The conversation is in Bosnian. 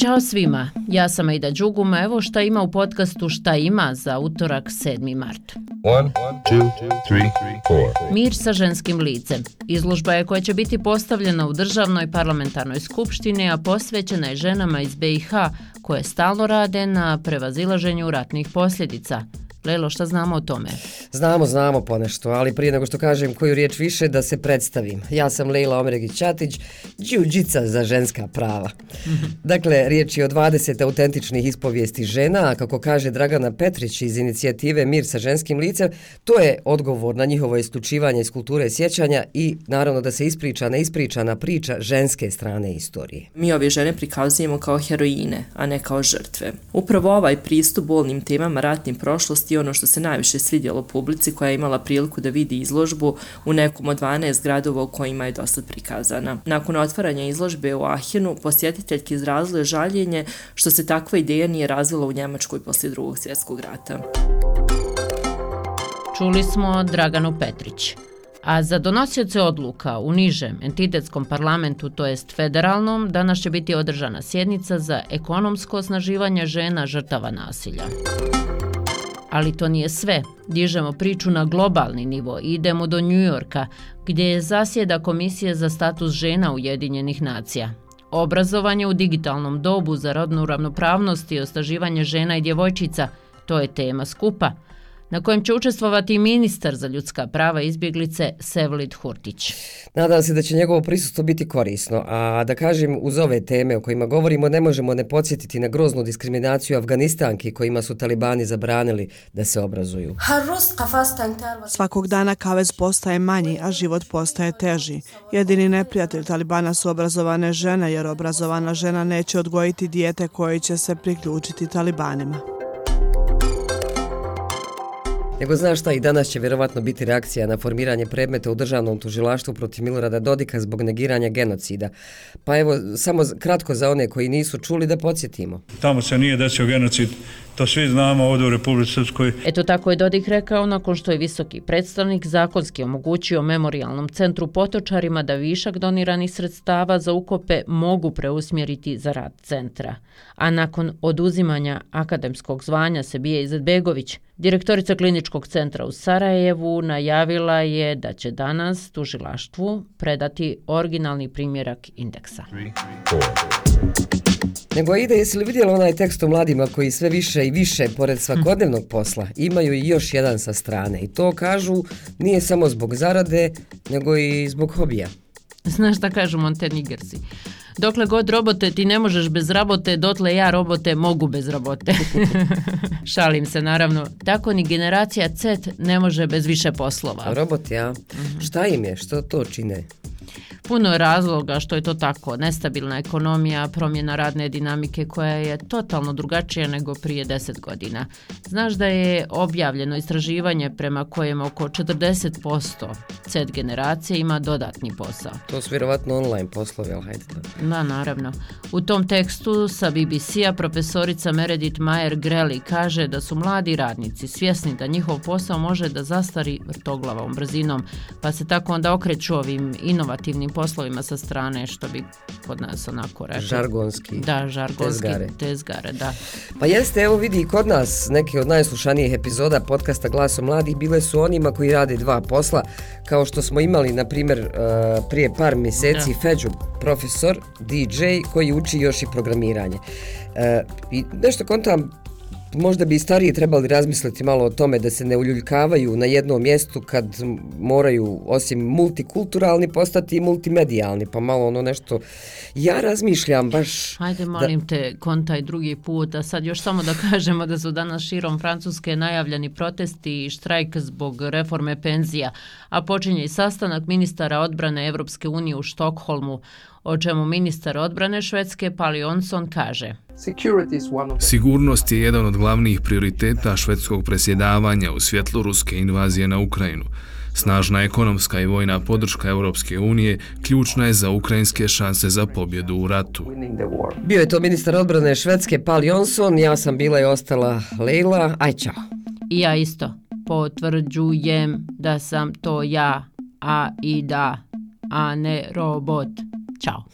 Ćao svima, ja sam Aida Đuguma, evo šta ima u podcastu Šta ima za utorak 7. mart. One, two, three, Mir sa ženskim licem. Izložba je koja će biti postavljena u državnoj parlamentarnoj skupštini, a posvećena je ženama iz BiH koje stalno rade na prevazilaženju ratnih posljedica. Lelo, šta znamo o tome? Znamo, znamo ponešto, ali prije nego što kažem koju riječ više, da se predstavim. Ja sam Lejla Omeregić-Ćatić, džiuđica za ženska prava. dakle, riječ je o 20 autentičnih ispovijesti žena, a kako kaže Dragana Petrić iz inicijative Mir sa ženskim licem, to je odgovor na njihovo isključivanje iz kulture sjećanja i naravno da se ispriča neispričana priča ženske strane istorije. Mi ove žene prikazujemo kao heroine, a ne kao žrtve. Upravo ovaj pristup bolnim temama ratnim prošlosti i ono što se najviše svidjelo publici koja je imala priliku da vidi izložbu u nekom od 12 gradova u kojima je dosta prikazana. Nakon otvaranja izložbe u Ahenu, posjetiteljki izrazile žaljenje što se takva ideja nije razvila u Njemačkoj poslije drugog svjetskog rata. Čuli smo Draganu Petrić. A za donosioce odluka u nižem entitetskom parlamentu, to jest federalnom, danas će biti održana sjednica za ekonomsko osnaživanje žena žrtava nasilja. Ali to nije sve. Dižemo priču na globalni nivo i idemo do Njujorka, gdje je zasjeda Komisije za status žena Ujedinjenih nacija. Obrazovanje u digitalnom dobu za rodnu ravnopravnost i ostaživanje žena i djevojčica, to je tema skupa – na kojem će učestvovati ministar za ljudska prava izbjeglice Sevlid Hurtić. Nadam se da će njegovo prisustvo biti korisno, a da kažem uz ove teme o kojima govorimo ne možemo ne podsjetiti na groznu diskriminaciju Afganistanki kojima su talibani zabranili da se obrazuju. Svakog dana kavez postaje manji, a život postaje teži. Jedini neprijatelj talibana su obrazovane žene, jer obrazovana žena neće odgojiti dijete koje će se priključiti talibanima. Nego znaš šta, i danas će vjerovatno biti reakcija na formiranje predmeta u državnom tužilaštvu protiv Milorada Dodika zbog negiranja genocida. Pa evo, samo kratko za one koji nisu čuli da podsjetimo. Tamo se nije desio genocid, to svi znamo ovdje u Republike Srpskoj. Eto tako je Dodik rekao nakon što je visoki predstavnik zakonski omogućio memorialnom centru potočarima da višak doniranih sredstava za ukope mogu preusmjeriti za rad centra. A nakon oduzimanja akademskog zvanja Sebije Izetbegović, direktorica kliničkog centra u Sarajevu najavila je da će danas tužilaštvu predati originalni primjerak indeksa. Three, Nego ide, jesi li vidjela onaj tekst o mladima koji sve više i više, pored svakodnevnog posla, imaju i još jedan sa strane. I to kažu nije samo zbog zarade, nego i zbog hobija. Znaš šta kažu Montenigersi? Dokle god robote ti ne možeš bez rabote, dotle ja robote mogu bez rabote. Šalim se naravno. Tako ni generacija Z ne može bez više poslova. Robot, ja. Mm -hmm. Šta im je? Što to čine? Puno je razloga što je to tako. Nestabilna ekonomija, promjena radne dinamike koja je totalno drugačija nego prije 10 godina. Znaš da je objavljeno istraživanje prema kojem oko 40% C generacije ima dodatni posao. To su vjerovatno online poslovi, ali hajde. Da, naravno. U tom tekstu sa BBC-a profesorica Meredith Mayer Greli kaže da su mladi radnici svjesni da njihov posao može da zastari vrtoglavom brzinom, pa se tako onda okreću ovim inovativnim poslovima sa strane, što bi kod nas onako rekao. Žargonski. Da, žargonski tezgare. tezgare, da. Pa jeste, evo vidi i kod nas neke od najslušanijih epizoda podcasta Glaso mladih bile su onima koji rade dva posla, kao što smo imali, na primjer, uh, prije par mjeseci da. Feđu, profesor, DJ, koji uči još i programiranje. Uh, I nešto kontam, možda bi stariji trebali razmisliti malo o tome da se ne uljuljkavaju na jednom mjestu kad moraju osim multikulturalni postati i multimedijalni, pa malo ono nešto. Ja razmišljam baš Hajde molim da... te kontaj drugi put, a sad još samo da kažemo da su danas širom Francuske najavljeni protesti i štrajk zbog reforme penzija, a počinje i sastanak ministara odbrane Evropske unije u Štokholmu o čemu ministar odbrane Švedske Pali Onson kaže. Sigurnost je jedan od glavnih prioriteta švedskog presjedavanja u svjetlu ruske invazije na Ukrajinu. Snažna ekonomska i vojna podrška Europske unije ključna je za ukrajinske šanse za pobjedu u ratu. Bio je to ministar odbrane Švedske Pali Onson, ja sam bila i ostala Leila. Aj, čao. I ja isto. Potvrđujem da sam to ja, a i da, a ne robot. Tchau.